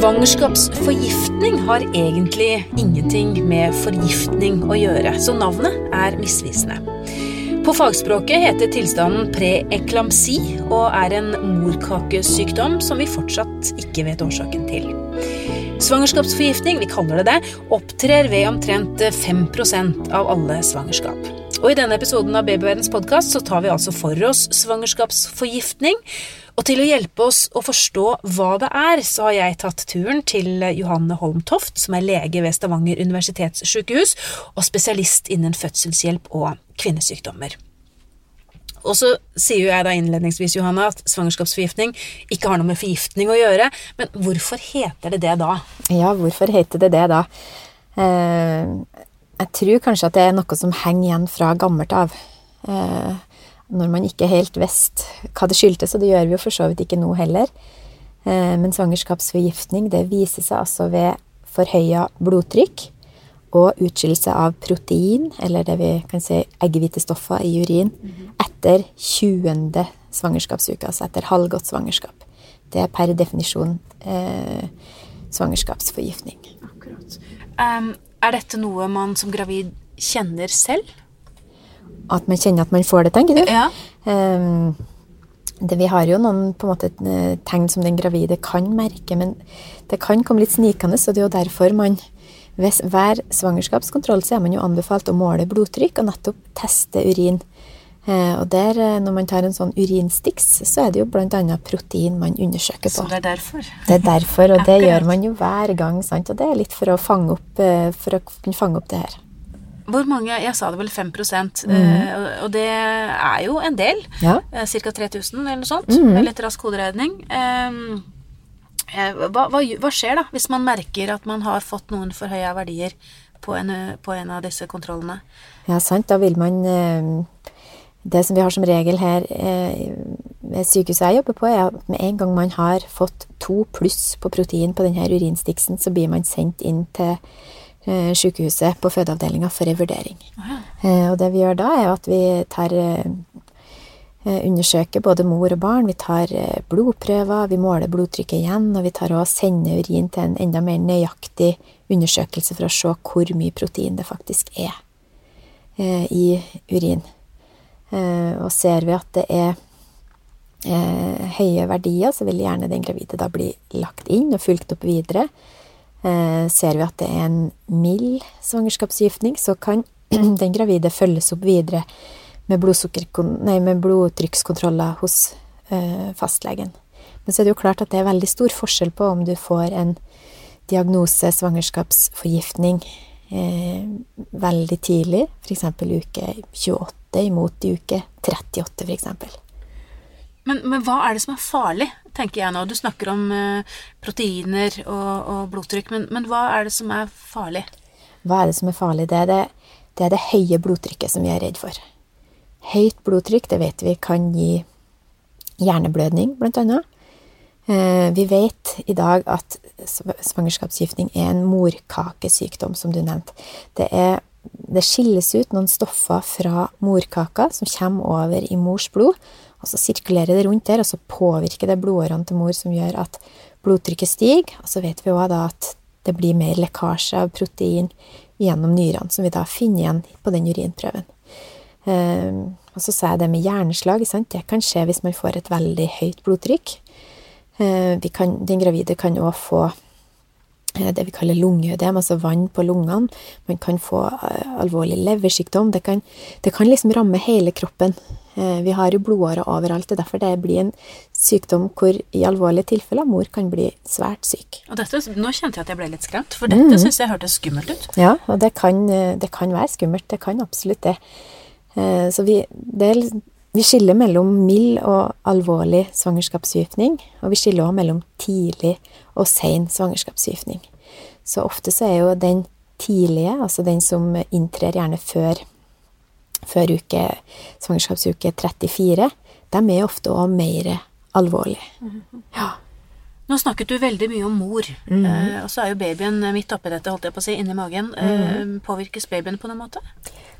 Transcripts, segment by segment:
Svangerskapsforgiftning har egentlig ingenting med forgiftning å gjøre, så navnet er misvisende. På fagspråket heter tilstanden preeklamsi og er en morkakesykdom som vi fortsatt ikke vet årsaken til. Svangerskapsforgiftning, vi kaller det det, opptrer ved omtrent 5% av alle svangerskap. Og I denne episoden av Babyverdens podkast så tar vi altså for oss svangerskapsforgiftning, og til å hjelpe oss å forstå hva det er, så har jeg tatt turen til Johanne Holm Toft, som er lege ved Stavanger universitetssykehus og spesialist innen fødselshjelp og kvinnesykdommer. Og så sier jo jeg da innledningsvis, Johanne, at svangerskapsforgiftning ikke har noe med forgiftning å gjøre, men hvorfor heter det det da? Ja, hvorfor heter det det da? Eh, jeg tror kanskje at det er noe som henger igjen fra gammelt av. Eh, når man ikke helt visste hva det skyldtes, og det gjør vi jo for så vidt ikke nå heller. Eh, men svangerskapsforgiftning det viser seg altså ved forhøya blodtrykk og utskillelse av protein, eller det vi kan si eggehvitestoffer i urin, etter 20. svangerskapsuke, altså etter halvgått svangerskap. Det er per definisjon eh, svangerskapsforgiftning. Akkurat. Um, er dette noe man som gravid kjenner selv? At man kjenner at man får det, tenker du? Ja. Um, det, vi har jo noen på en måte, eh, tegn som den gravide kan merke, men det kan komme litt snikende, så det er jo derfor man ved hver svangerskapskontroll så er man jo anbefalt å måle blodtrykk og nettopp teste urin. Eh, og der, eh, når man tar en sånn urinstiks, så er det jo annet protein man undersøker på. Så det er derfor? Det er derfor, og det gjør man jo hver gang, sant. Og det er litt for å fange opp, for å kunne fange opp det her. Hvor mange Jeg sa det vel 5 eh, og det er jo en del. Ja. Eh, Ca. 3000 eller noe sånt. Med litt rask hoderegning. Eh, eh, hva, hva, hva skjer da hvis man merker at man har fått noen for høye verdier på en, på en av disse kontrollene? Ja, sant. Da vil man eh, Det som vi har som regel her ved sykehuset jeg jobber på, er at med en gang man har fått to pluss på protein på denne urinstiksen, så blir man sendt inn til sykehuset på fødeavdelinga for en vurdering. Eh, og det vi gjør da, er at vi tar eh, eh, undersøker både mor og barn. Vi tar eh, blodprøver, vi måler blodtrykket igjen, og vi tar og sender urin til en enda mer nøyaktig undersøkelse for å se hvor mye protein det faktisk er eh, i urin. Eh, og ser vi at det er eh, høye verdier, så vil gjerne den gravide da bli lagt inn og fulgt opp videre. Eh, ser vi at det er en mild svangerskapsforgiftning, så kan den gravide følges opp videre med, nei, med blodtrykkskontroller hos eh, fastlegen. Men så er det jo klart at det er veldig stor forskjell på om du får en diagnose svangerskapsforgiftning eh, veldig tidlig, f.eks. uke 28 imot uke 38, f.eks. Men, men hva er det som er farlig, tenker jeg nå? Du snakker om eh, proteiner og, og blodtrykk, men, men hva er det som er farlig? Hva er det som er farlig? Det er det, det er det høye blodtrykket som vi er redd for. Høyt blodtrykk, det vet vi kan gi hjerneblødning, blant annet. Eh, Vi vet i dag at svangerskapsgiftning er en morkakesykdom, som du nevnte. Det, er, det skilles ut noen stoffer fra morkaka som kommer over i mors blod, og så sirkulerer det rundt der, og så påvirker det blodårene til mor, som gjør at blodtrykket stiger. Og så vet vi òg at det blir mer lekkasje av protein gjennom nyrene, som vi da finner igjen på den urinprøven. Um, og så sa jeg det med hjerneslag. Sant? Det kan skje hvis man får et veldig høyt blodtrykk. Uh, kan, den gravide kan òg få det vi kaller lungeødem, altså vann på lungene. Man kan få eh, alvorlig leversykdom. Det kan, det kan liksom ramme hele kroppen. Eh, vi har jo blodårer overalt, det er derfor det blir en sykdom hvor i alvorlige tilfeller mor kan bli svært syk. Og dette, nå kjente jeg at jeg ble litt skremt, for dette synes jeg hørtes skummelt ut. Ja, og det kan, eh, det kan være skummelt. Det kan absolutt det. Eh, Så vi, det er, vi skiller mellom mild og alvorlig svangerskapsforgiftning, og vi skiller også mellom tidlig og sen svangerskapsforgiftning. Så ofte så er jo den tidlige, altså den som inntrer gjerne før, før uke, svangerskapsuke 34, de er ofte også mer alvorlige. Ja. Nå snakket du veldig mye om mor, eh, og så er jo babyen midt oppi dette, holdt jeg på å si, inni magen. Eh, påvirkes babyen på noen måte?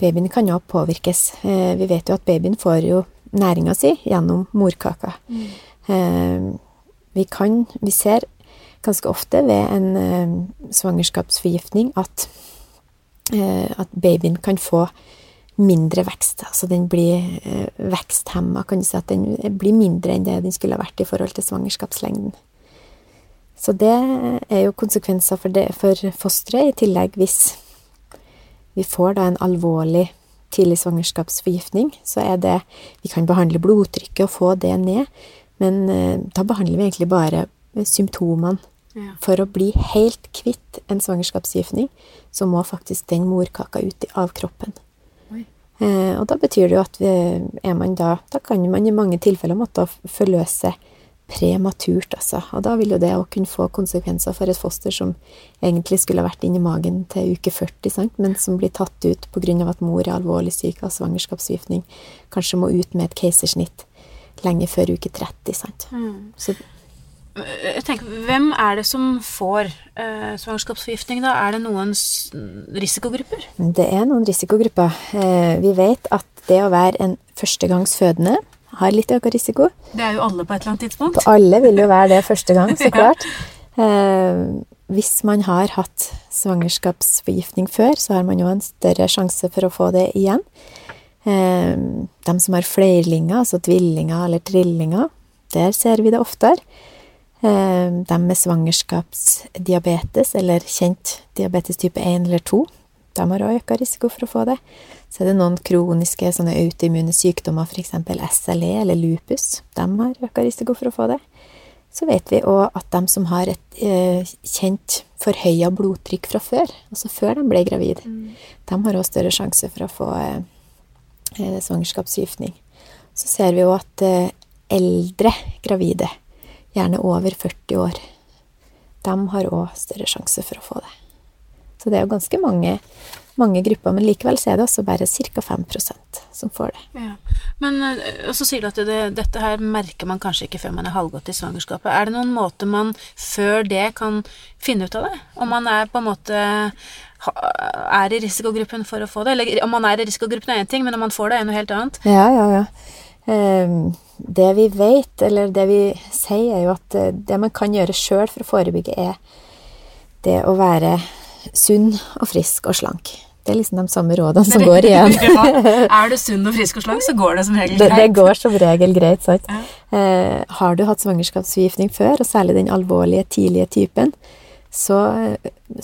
Babyen kan jo påvirkes. Eh, Vi vet jo at babyen får jo næringa si gjennom morkaka. Eh, Vi kan Vi ser ganske ofte ved en eh, svangerskapsforgiftning at, eh, at babyen kan få mindre vekst. Altså den blir veksthemma, kan du si. At den blir mindre enn det den skulle ha vært i forhold til svangerskapslengden. Så det er jo konsekvenser for, det, for fosteret, i tillegg hvis vi får da en alvorlig tidlig svangerskapsforgiftning, så er det Vi kan behandle blodtrykket og få det ned, men eh, da behandler vi egentlig bare symptomene. Ja. For å bli helt kvitt en svangerskapsforgiftning, så må faktisk den morkaka ut av kroppen. Eh, og da betyr det jo at vi, er man da Da kan man i mange tilfeller måtte forløse prematurt, altså. Og da vil jo det å kunne få konsekvenser for et foster som egentlig skulle ha vært inni magen til uke 40, sant? men som blir tatt ut av at mor er alvorlig syk av svangerskapsforgiftning. Kanskje må ut med et keisersnitt lenge før uke 30, sant. Så Jeg tenker, Hvem er det som får eh, svangerskapsforgiftning, da? Er det noen risikogrupper? Det er noen risikogrupper. Eh, Vi vet at det å være en førstegangsfødende har litt økt risiko. Det er jo alle på et eller annet tidspunkt. På alle vil jo være det første gang, så klart. Eh, hvis man har hatt svangerskapsforgiftning før, så har man jo en større sjanse for å få det igjen. Eh, de som har flerlinger, altså tvillinger eller trillinger, der ser vi det oftere. Eh, de med svangerskapsdiabetes, eller kjent diabetes type 1 eller 2, de har også økt risiko for å få det. Så er det noen kroniske sånne autoimmune sykdommer, f.eks. SLE eller lupus. De har økt risiko for å få det. Så vet vi òg at de som har et eh, kjent forhøya blodtrykk fra før, altså før de ble gravid, de har òg større sjanse for å få eh, svangerskapsgiftning. Så ser vi jo at eh, eldre gravide, gjerne over 40 år, de har òg større sjanse for å få det. Så det er jo ganske mange, mange grupper, men likevel så er det også bare ca. 5 som får det. Ja. Men eh, så sier du at det, dette her merker man kanskje ikke før man er halvgått i svangerskapet. Er det noen måte man før det kan finne ut av det? Om man er på en måte er i risikogruppen for å få det? Eller om man er i risikogruppen er én ting, men om man får det, er noe helt annet. Ja, ja, ja. Ehm, det vi vet, eller det vi sier, er jo at eh, det man kan gjøre sjøl for å forebygge, er det å være sunn og frisk og slank. Det er liksom de samme rådene som går igjen. Er du sunn og frisk og slank, så går det som regel Det, det går som regel greit, sant. Ja. Eh, har du hatt svangerskapsforgiftning før, og særlig den alvorlige, tidlige typen, så,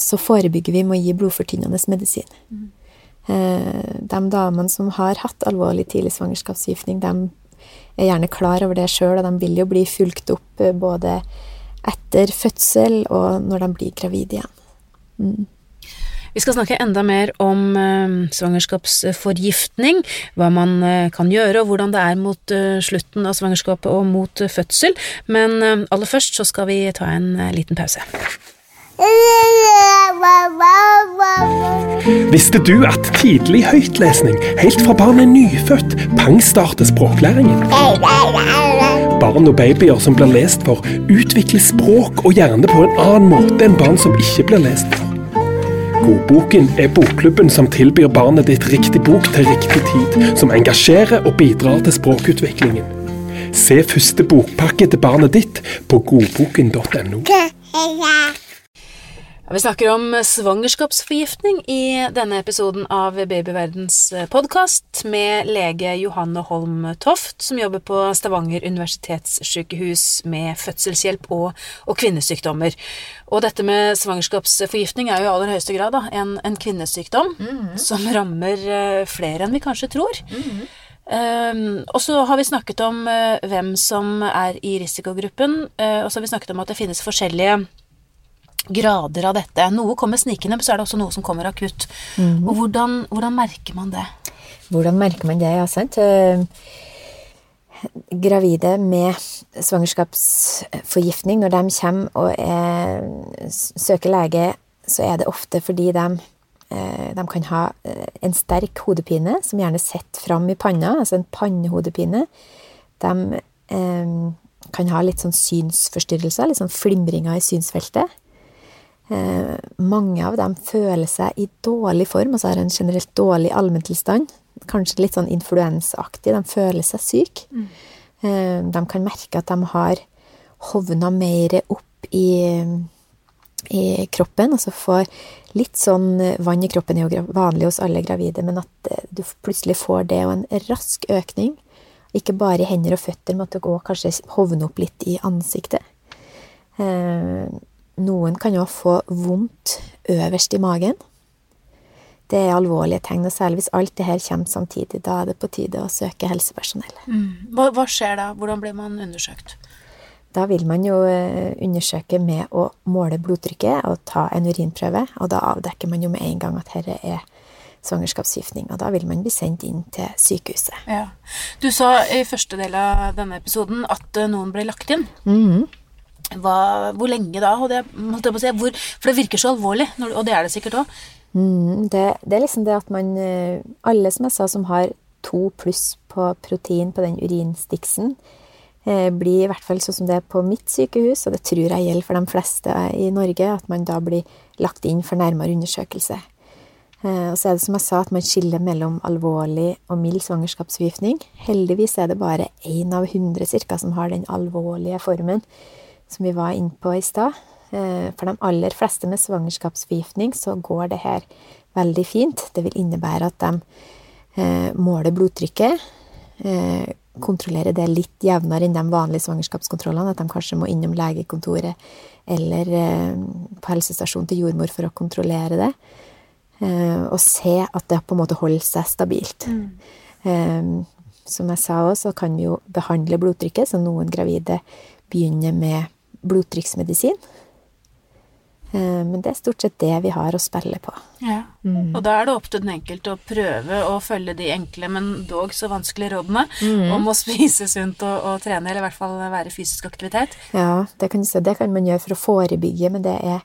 så forebygger vi med å gi blodfortynnende medisin. Eh, de damene som har hatt alvorlig tidlig svangerskapsforgiftning, de er gjerne klar over det sjøl, og de vil jo bli fulgt opp eh, både etter fødsel og når de blir gravide igjen. Vi skal snakke enda mer om eh, svangerskapsforgiftning, hva man eh, kan gjøre, og hvordan det er mot eh, slutten av svangerskapet og mot fødsel. Men aller først så skal vi ta en liten pause. Visste du at tidlig høytlesning, helt fra barnet er nyfødt, pangstarter språklæringen? Barn og babyer som blir lest for, utvikler språk og hjerne på en annen måte enn barn som ikke blir lest for. Godboken er bokklubben som tilbyr barnet ditt riktig bok til riktig tid, som engasjerer og bidrar til språkutviklingen. Se første bokpakke til barnet ditt på godboken.no. Vi snakker om svangerskapsforgiftning i denne episoden av Babyverdens podkast med lege Johanne Holm Toft, som jobber på Stavanger universitetssykehus med fødselshjelp og, og kvinnesykdommer. Og dette med svangerskapsforgiftning er jo i aller høyeste grad da, en, en kvinnesykdom som rammer eh, flere enn vi kanskje tror. Um, og så har vi snakket om uh, hvem som er i risikogruppen, uh, og så har vi snakket om at det finnes forskjellige grader av dette. Noe kommer snikende, men så er det også noe som kommer akutt. Og hvordan, hvordan merker man det? Hvordan merker man det, ja, sant? Eh, Gravide med svangerskapsforgiftning, når de kommer og er, søker lege, så er det ofte fordi de, eh, de kan ha eh, en sterk hodepine, som gjerne sitter fram i panna, altså en pannehodepine. De eh, kan ha litt sånn synsforstyrrelser, litt sånn flimringer i synsfeltet. Eh, mange av dem føler seg i dårlig form, altså har en generelt dårlig allmenntilstand. Kanskje litt sånn influensaaktig. De føler seg syke. Mm. de kan merke at de har hovna mer opp i, i kroppen, altså får litt sånn Vann i kroppen er jo vanlig hos alle gravide, men at du plutselig får det og en rask økning. Ikke bare i hender og føtter, men at det går kanskje hovne opp litt i ansiktet. Noen kan jo få vondt øverst i magen. Det er alvorlige tegn, og særlig hvis alt det her kommer samtidig. Da er det på tide å søke helsepersonell. Mm. Hva, hva, skjer da? Hvordan blir man undersøkt? Da vil man jo eh, undersøke med å måle blodtrykket og ta en urinprøve, og da avdekker man jo med en gang at dette er svangerskapsgiftning. og da vil man bli sendt inn til sykehuset. Ja. Du sa i første del av denne episoden at eh, noen ble lagt inn. Mm. Hva, hvor lenge da? Det, si, hvor, for det virker så alvorlig, og det er det sikkert òg. Mm, det, det, er liksom det at man eh, Alle som jeg sa som har to pluss på protein på den urinstiksen, eh, blir i hvert fall sånn som det er på mitt sykehus, og det tror jeg gjelder for de fleste i Norge, at man da blir lagt inn for nærmere undersøkelse. Eh, og så er det som jeg sa, at man skiller mellom alvorlig og mild svangerskapsforgiftning. Heldigvis er det bare én av hundre cirka som har den alvorlige formen som vi var inne på i stad. Eh, for de aller fleste med svangerskapsforgiftning så går det her veldig fint. Det vil innebære at de eh, måler blodtrykket, kontrollerer det litt jevnere enn de vanlige svangerskapskontrollene. At de kanskje må innom legekontoret eller på helsestasjonen til jordmor for å kontrollere det. Eh, og se at det på en måte holder seg stabilt. Mm. Eh, som jeg sa òg, så kan vi jo behandle blodtrykket, så noen gravide begynner med blodtrykksmedisin. Eh, men det er stort sett det vi har å spille på. Ja. Mm. Og da er det opp til den enkelte å prøve å følge de enkle, men dog så vanskelige rådene mm. om å spise sunt og, og, trene, eller i hvert fall være fysisk aktivitet. Ja, det kan, det kan man gjøre for å forebygge, men det er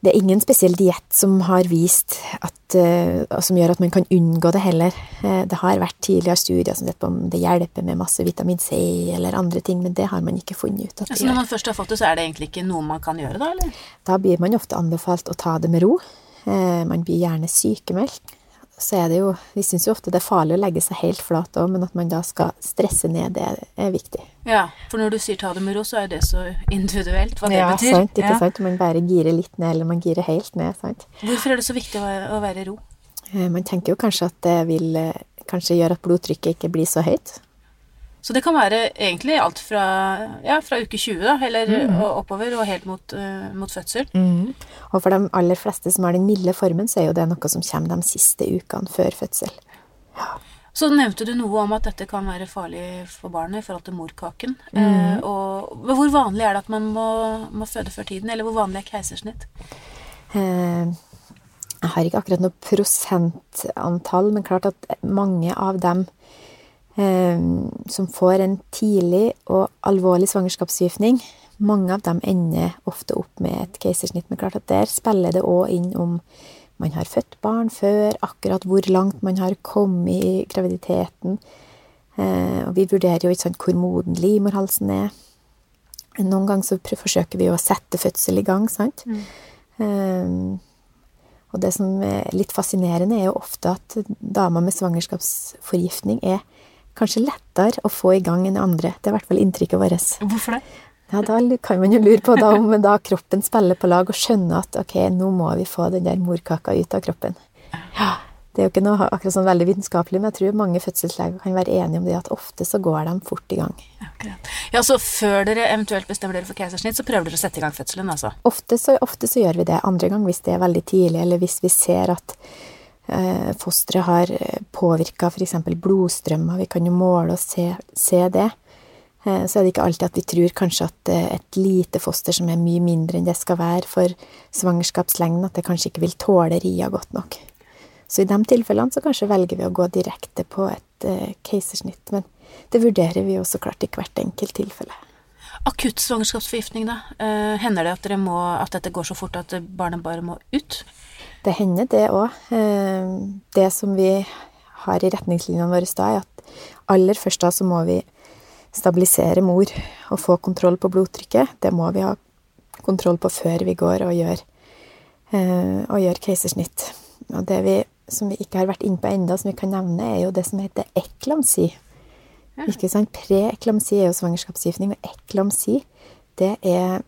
det er ingen spesiell diett som har vist at, uh, som gjør at man kan unngå det heller. Uh, det har vært tidligere studier som sett på om det hjelper med masse vitamin C eller andre ting, men det har man ikke funnet ut. At altså, når man først har fått det, så er det egentlig ikke noe man kan gjøre da, eller? Da blir man ofte anbefalt å ta det med ro. Uh, man blir gjerne sykemeldt så er det jo Vi syns jo ofte det er farlig å legge seg helt flat òg, men at man da skal stresse ned, det er viktig. Ja, for når du sier ta det med ro, så er det så individuelt hva det ja, betyr. Sant, ikke ja, sant. Man bare girer litt ned, eller man girer helt ned. sant. Hvorfor er det så viktig å være i ro? Eh, man tenker jo kanskje at det vil eh, kanskje gjøre at blodtrykket ikke blir så høyt. Så det kan være egentlig alt fra, ja, fra uke 20 da, eller mm. oppover og helt mot, uh, mot fødsel. Mm. Og for de aller fleste som har den milde formen, så er jo det noe som kommer de siste ukene før fødsel. Ja. Så nevnte du noe om at dette kan være farlig for barnet i forhold til morkaken. Mm. Eh, og hvor vanlig er det at man må, må, føde før tiden, eller hvor vanlig er keisersnitt? Eh, jeg har ikke akkurat noe prosentantall, men klart at mange av dem som får en tidlig og alvorlig svangerskapsforgiftning, mange av dem ender ofte opp med et keisersnitt. Men klart at der spiller det òg inn om man har født barn før, akkurat hvor langt man har kommet i graviditeten. Ehm, og vi vurderer jo ikke sant hvor moden livmorhalsen er. Noen ganger så forsøker vi å sette fødsel i gang, sant. Mm. Um, og det som er litt fascinerende, er jo ofte at damer med svangerskapsforgiftning er kanskje lettere å få i gang enn andre. Det er i hvert fall inntrykket vårt. Hvorfor det? Ja, Da kan man jo lure på da, om da kroppen spiller på lag og skjønner at ok, nå må vi få den der morkaka ut av kroppen. Ja, Det er jo ikke noe akkurat sånn veldig vitenskapelig, men jeg tror mange fødselsleger kan være enige om det at ofte så går de fort i gang. Akkurat. Ja, Så før dere eventuelt bestemmer dere for keisersnitt, så prøver dere å sette i gang fødselen, altså? Ofte så, ofte så gjør vi det. Andre gang hvis det er veldig tidlig, eller hvis vi ser at fosteret har eh, påvirka f.eks. blodstrømmer. Vi kan jo måle og se, se, det. Eh, så er det ikke alltid at vi tror kanskje at et lite foster som er mye mindre enn det skal være for svangerskapslengden, at det kanskje ikke vil tåle ria godt nok. Så i de tilfellene så kanskje velger vi å gå direkte på et keisersnitt. Men det vurderer vi jo så klart i hvert enkelt tilfelle. Akutt svangerskapsforgiftning, da. hender det at, må, at dette går så fort at barnet bare må ut? Det hender, det òg. Eh, det som vi har i retningslinjene våre da, er at aller først da så må vi stabilisere mor og få kontroll på blodtrykket. Det må vi ha kontroll på før vi går og gjør, eh, og gjør keisersnitt. Og det vi, som vi ikke har vært inne på enda, som vi kan nevne, er jo det som heter eklamsi. Ja. Ikke sant? Preeklamsi er jo svangerskapsgiftning, men eklamsi, det er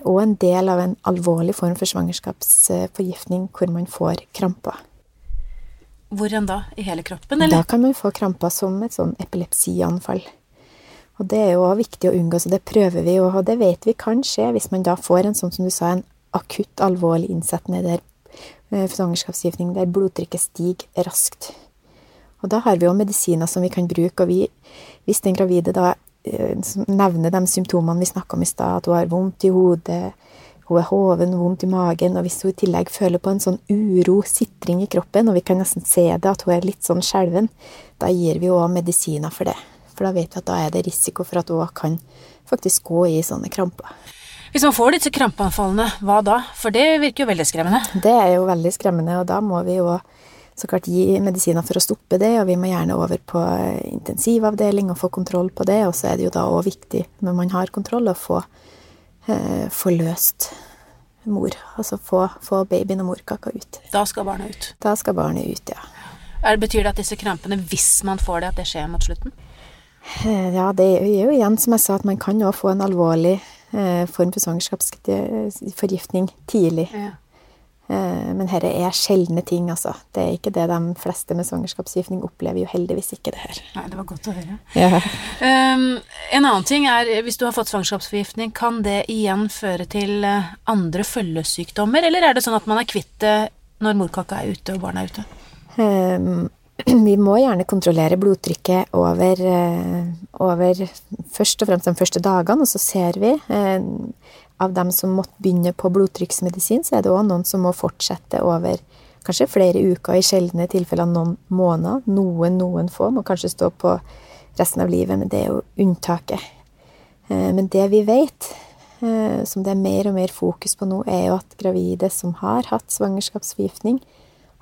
òg en del av en alvorlig form for svangerskapsforgiftning hvor man får kramper. Hvor enn da? I hele kroppen, eller? Da kan man få kramper som et sånn epilepsianfall. Og det er jo viktig å unngå, så det prøver vi, og det vet vi kan skje hvis man da får en sånn som du sa, en akutt alvorlig innsettende der eh, svangerskapsgiftning der blodtrykket stiger raskt. Og da har vi jo medisiner som vi kan bruke, og vi, hvis den gravide da nevner de symptomene vi snakka om i stad, at hun har vondt i hodet, hun er hoven, vondt i magen, og hvis hun i tillegg føler på en sånn uro, sitring i kroppen, og vi kan nesten se det, at hun er litt sånn skjelven, da gir vi òg medisiner for det. For da vet vi at da er det risiko for at hun kan faktisk gå i sånne kramper. Hvis man får disse krampeanfallene, hva da? For det virker jo veldig skremmende. Det er jo veldig skremmende, og da må vi jo så klart gi medisiner for å stoppe det, og vi må gjerne over på intensivavdeling og få kontroll på det. Og så er det jo da òg viktig, når man har kontroll, å få, eh, få løst mor. Altså få, få babyen og morkaka ut. Da skal barnet ut? Da skal barnet ut, ja. Er, betyr det at disse krampene, hvis man får det, at det skjer mot slutten? Eh, ja, det er jo igjen som jeg sa, at man kan jo få en alvorlig eh, form for svangerskapsforgiftning tidlig. Ja. Eh, men dette er sjeldne ting, altså. Det er ikke det de fleste med svangerskapsforgiftning opplever jo heldigvis ikke det her. Nei, det var godt å høre. Ja. Um, en annen ting er, hvis du har fått svangerskapsforgiftning, kan det igjen føre til eh, andre følgesykdommer, eller er det sånn at man er kvitt det når morkaka er ute og barna er ute? Um, vi må gjerne kontrollere blodtrykket over, eh, over, først og fremst de første dagene, og så ser vi eh, av dem som måtte begynne på blodtrykksmedisin, så er det òg noen som må fortsette over kanskje flere uker, i sjeldne tilfeller noen måneder. Noen, noen få må kanskje stå på resten av livet, men det er jo unntaket. Eh, men det vi vet, som det er mer og mer fokus på nå, er jo at gravide som har hatt svangerskapsforgiftning,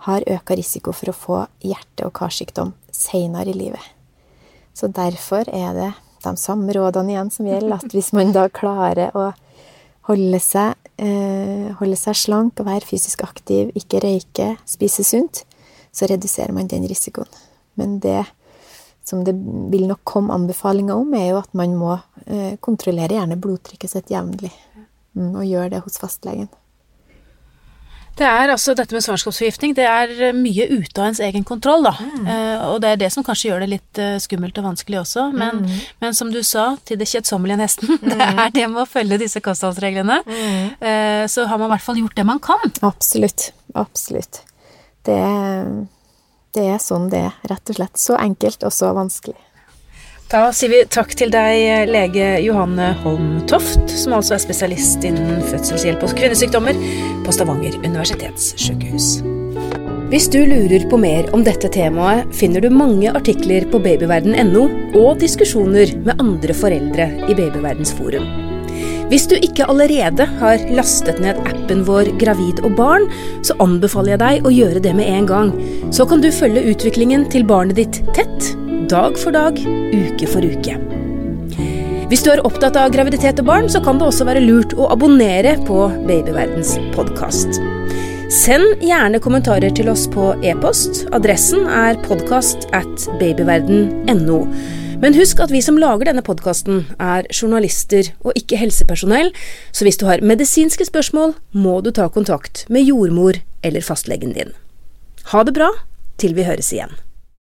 har øka risiko for å få hjerte- og karsykdom seinere i livet. Så derfor er det de samme rådene igjen som gjelder, at hvis man da klarer å holde seg, eh, holde seg slank og være fysisk aktiv, ikke røyke, spise sunt, så reduserer man den risikoen. Men det som det vil nok komme anbefalinger om, er jo at man må eh, kontrollere gjerne blodtrykket sitt jevnlig. Mm, og gjøre det hos fastlegen. Det er altså dette med svangerskapsforgiftning, det er eh, mye ute av ens egen kontroll, da. Mm. Uh, og det er det som kanskje gjør det litt uh, skummelt og vanskelig også. Men, mm. men, som du sa, til det kjedsommelige nesten, mm. det er det med å følge disse kostholdsreglene. Uh, så har man i hvert fall gjort det man kan. Absolutt. Absolutt. Det, det er sånn det er, rett og slett. Så enkelt og så vanskelig. Da sier vi takk til deg, lege Johanne Holm Toft, som altså er spesialist innen fødselshjelp og kvinnesykdommer på Stavanger universitetssykehus. Hvis du lurer på mer om dette temaet, finner du mange artikler på babyverden.no og diskusjoner med andre foreldre i Babyverdens forum. Hvis du ikke allerede har lastet ned appen vår Gravid og barn, så anbefaler jeg deg å gjøre det med en gang. Så kan du følge utviklingen til barnet ditt tett dag for dag, uke for uke. Hvis du er opptatt av graviditet og barn, så kan det også være lurt å abonnere på Babyverdens podkast. Send gjerne kommentarer til oss på e-post. Adressen er podkast at babyverden.no. Men husk at vi som lager denne podkasten, er journalister og ikke helsepersonell, så hvis du har medisinske spørsmål, må du ta kontakt med jordmor eller fastlegen din. Ha det bra til vi høres igjen.